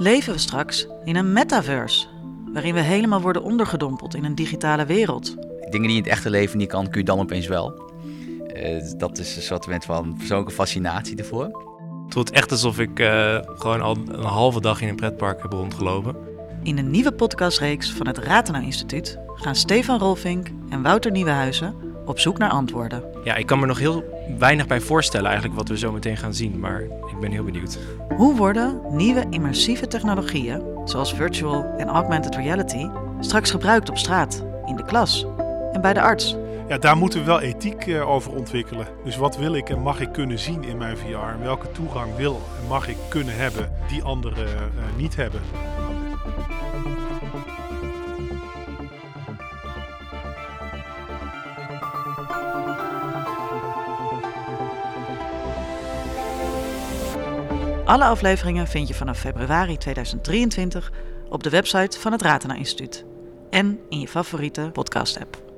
Leven we straks in een metaverse, waarin we helemaal worden ondergedompeld in een digitale wereld? Dingen die je in het echte leven niet kan, kun je dan opeens wel. Uh, dat is een soort van persoonlijke fascinatie ervoor. Het voelt echt alsof ik uh, gewoon al een halve dag in een pretpark heb rondgelopen. In een nieuwe podcastreeks van het Ratena Instituut gaan Stefan Rolfink en Wouter Nieuwenhuizen op zoek naar antwoorden. Ja, ik kan me nog heel weinig bij voorstellen eigenlijk wat we zo meteen gaan zien, maar ik ben heel benieuwd. Hoe worden nieuwe immersieve technologieën, zoals virtual en augmented reality, straks gebruikt op straat, in de klas en bij de arts? Ja, daar moeten we wel ethiek uh, over ontwikkelen. Dus wat wil ik en mag ik kunnen zien in mijn VR? En welke toegang wil en mag ik kunnen hebben die anderen uh, niet hebben? Alle afleveringen vind je vanaf februari 2023 op de website van het Ratena Instituut en in je favoriete podcast-app.